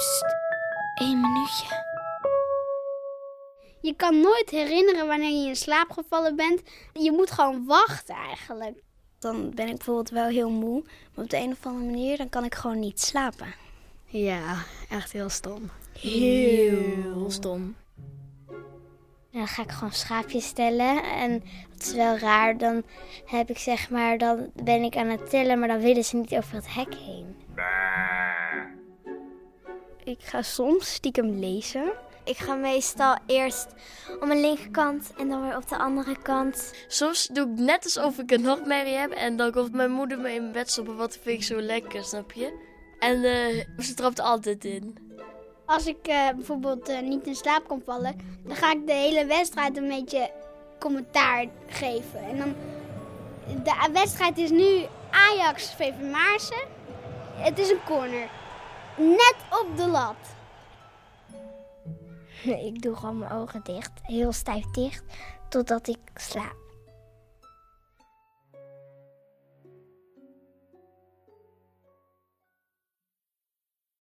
Psst, één minuutje. Je kan nooit herinneren wanneer je in slaap gevallen bent. Je moet gewoon wachten eigenlijk. Dan ben ik bijvoorbeeld wel heel moe, maar op de een of andere manier dan kan ik gewoon niet slapen. Ja, echt heel stom. Heel stom. Dan ga ik gewoon schaapjes stellen en dat is wel raar. Dan heb ik zeg maar, dan ben ik aan het tellen, maar dan willen ze niet over het hek heen. Ik ga soms stiekem lezen. Ik ga meestal eerst op mijn linkerkant en dan weer op de andere kant. Soms doe ik net alsof ik een nachtmerrie heb en dan komt mijn moeder me in mijn bed stoppen, wat vind ik zo lekker, snap je? En eh, ze trapt altijd in. Als ik eh, bijvoorbeeld eh, niet in slaap kan vallen, dan ga ik de hele wedstrijd een beetje commentaar geven. En dan, de wedstrijd is nu Ajax-VV Maarsen. Het is een corner. Net op de lat. Ik doe gewoon mijn ogen dicht, heel stijf dicht, totdat ik slaap.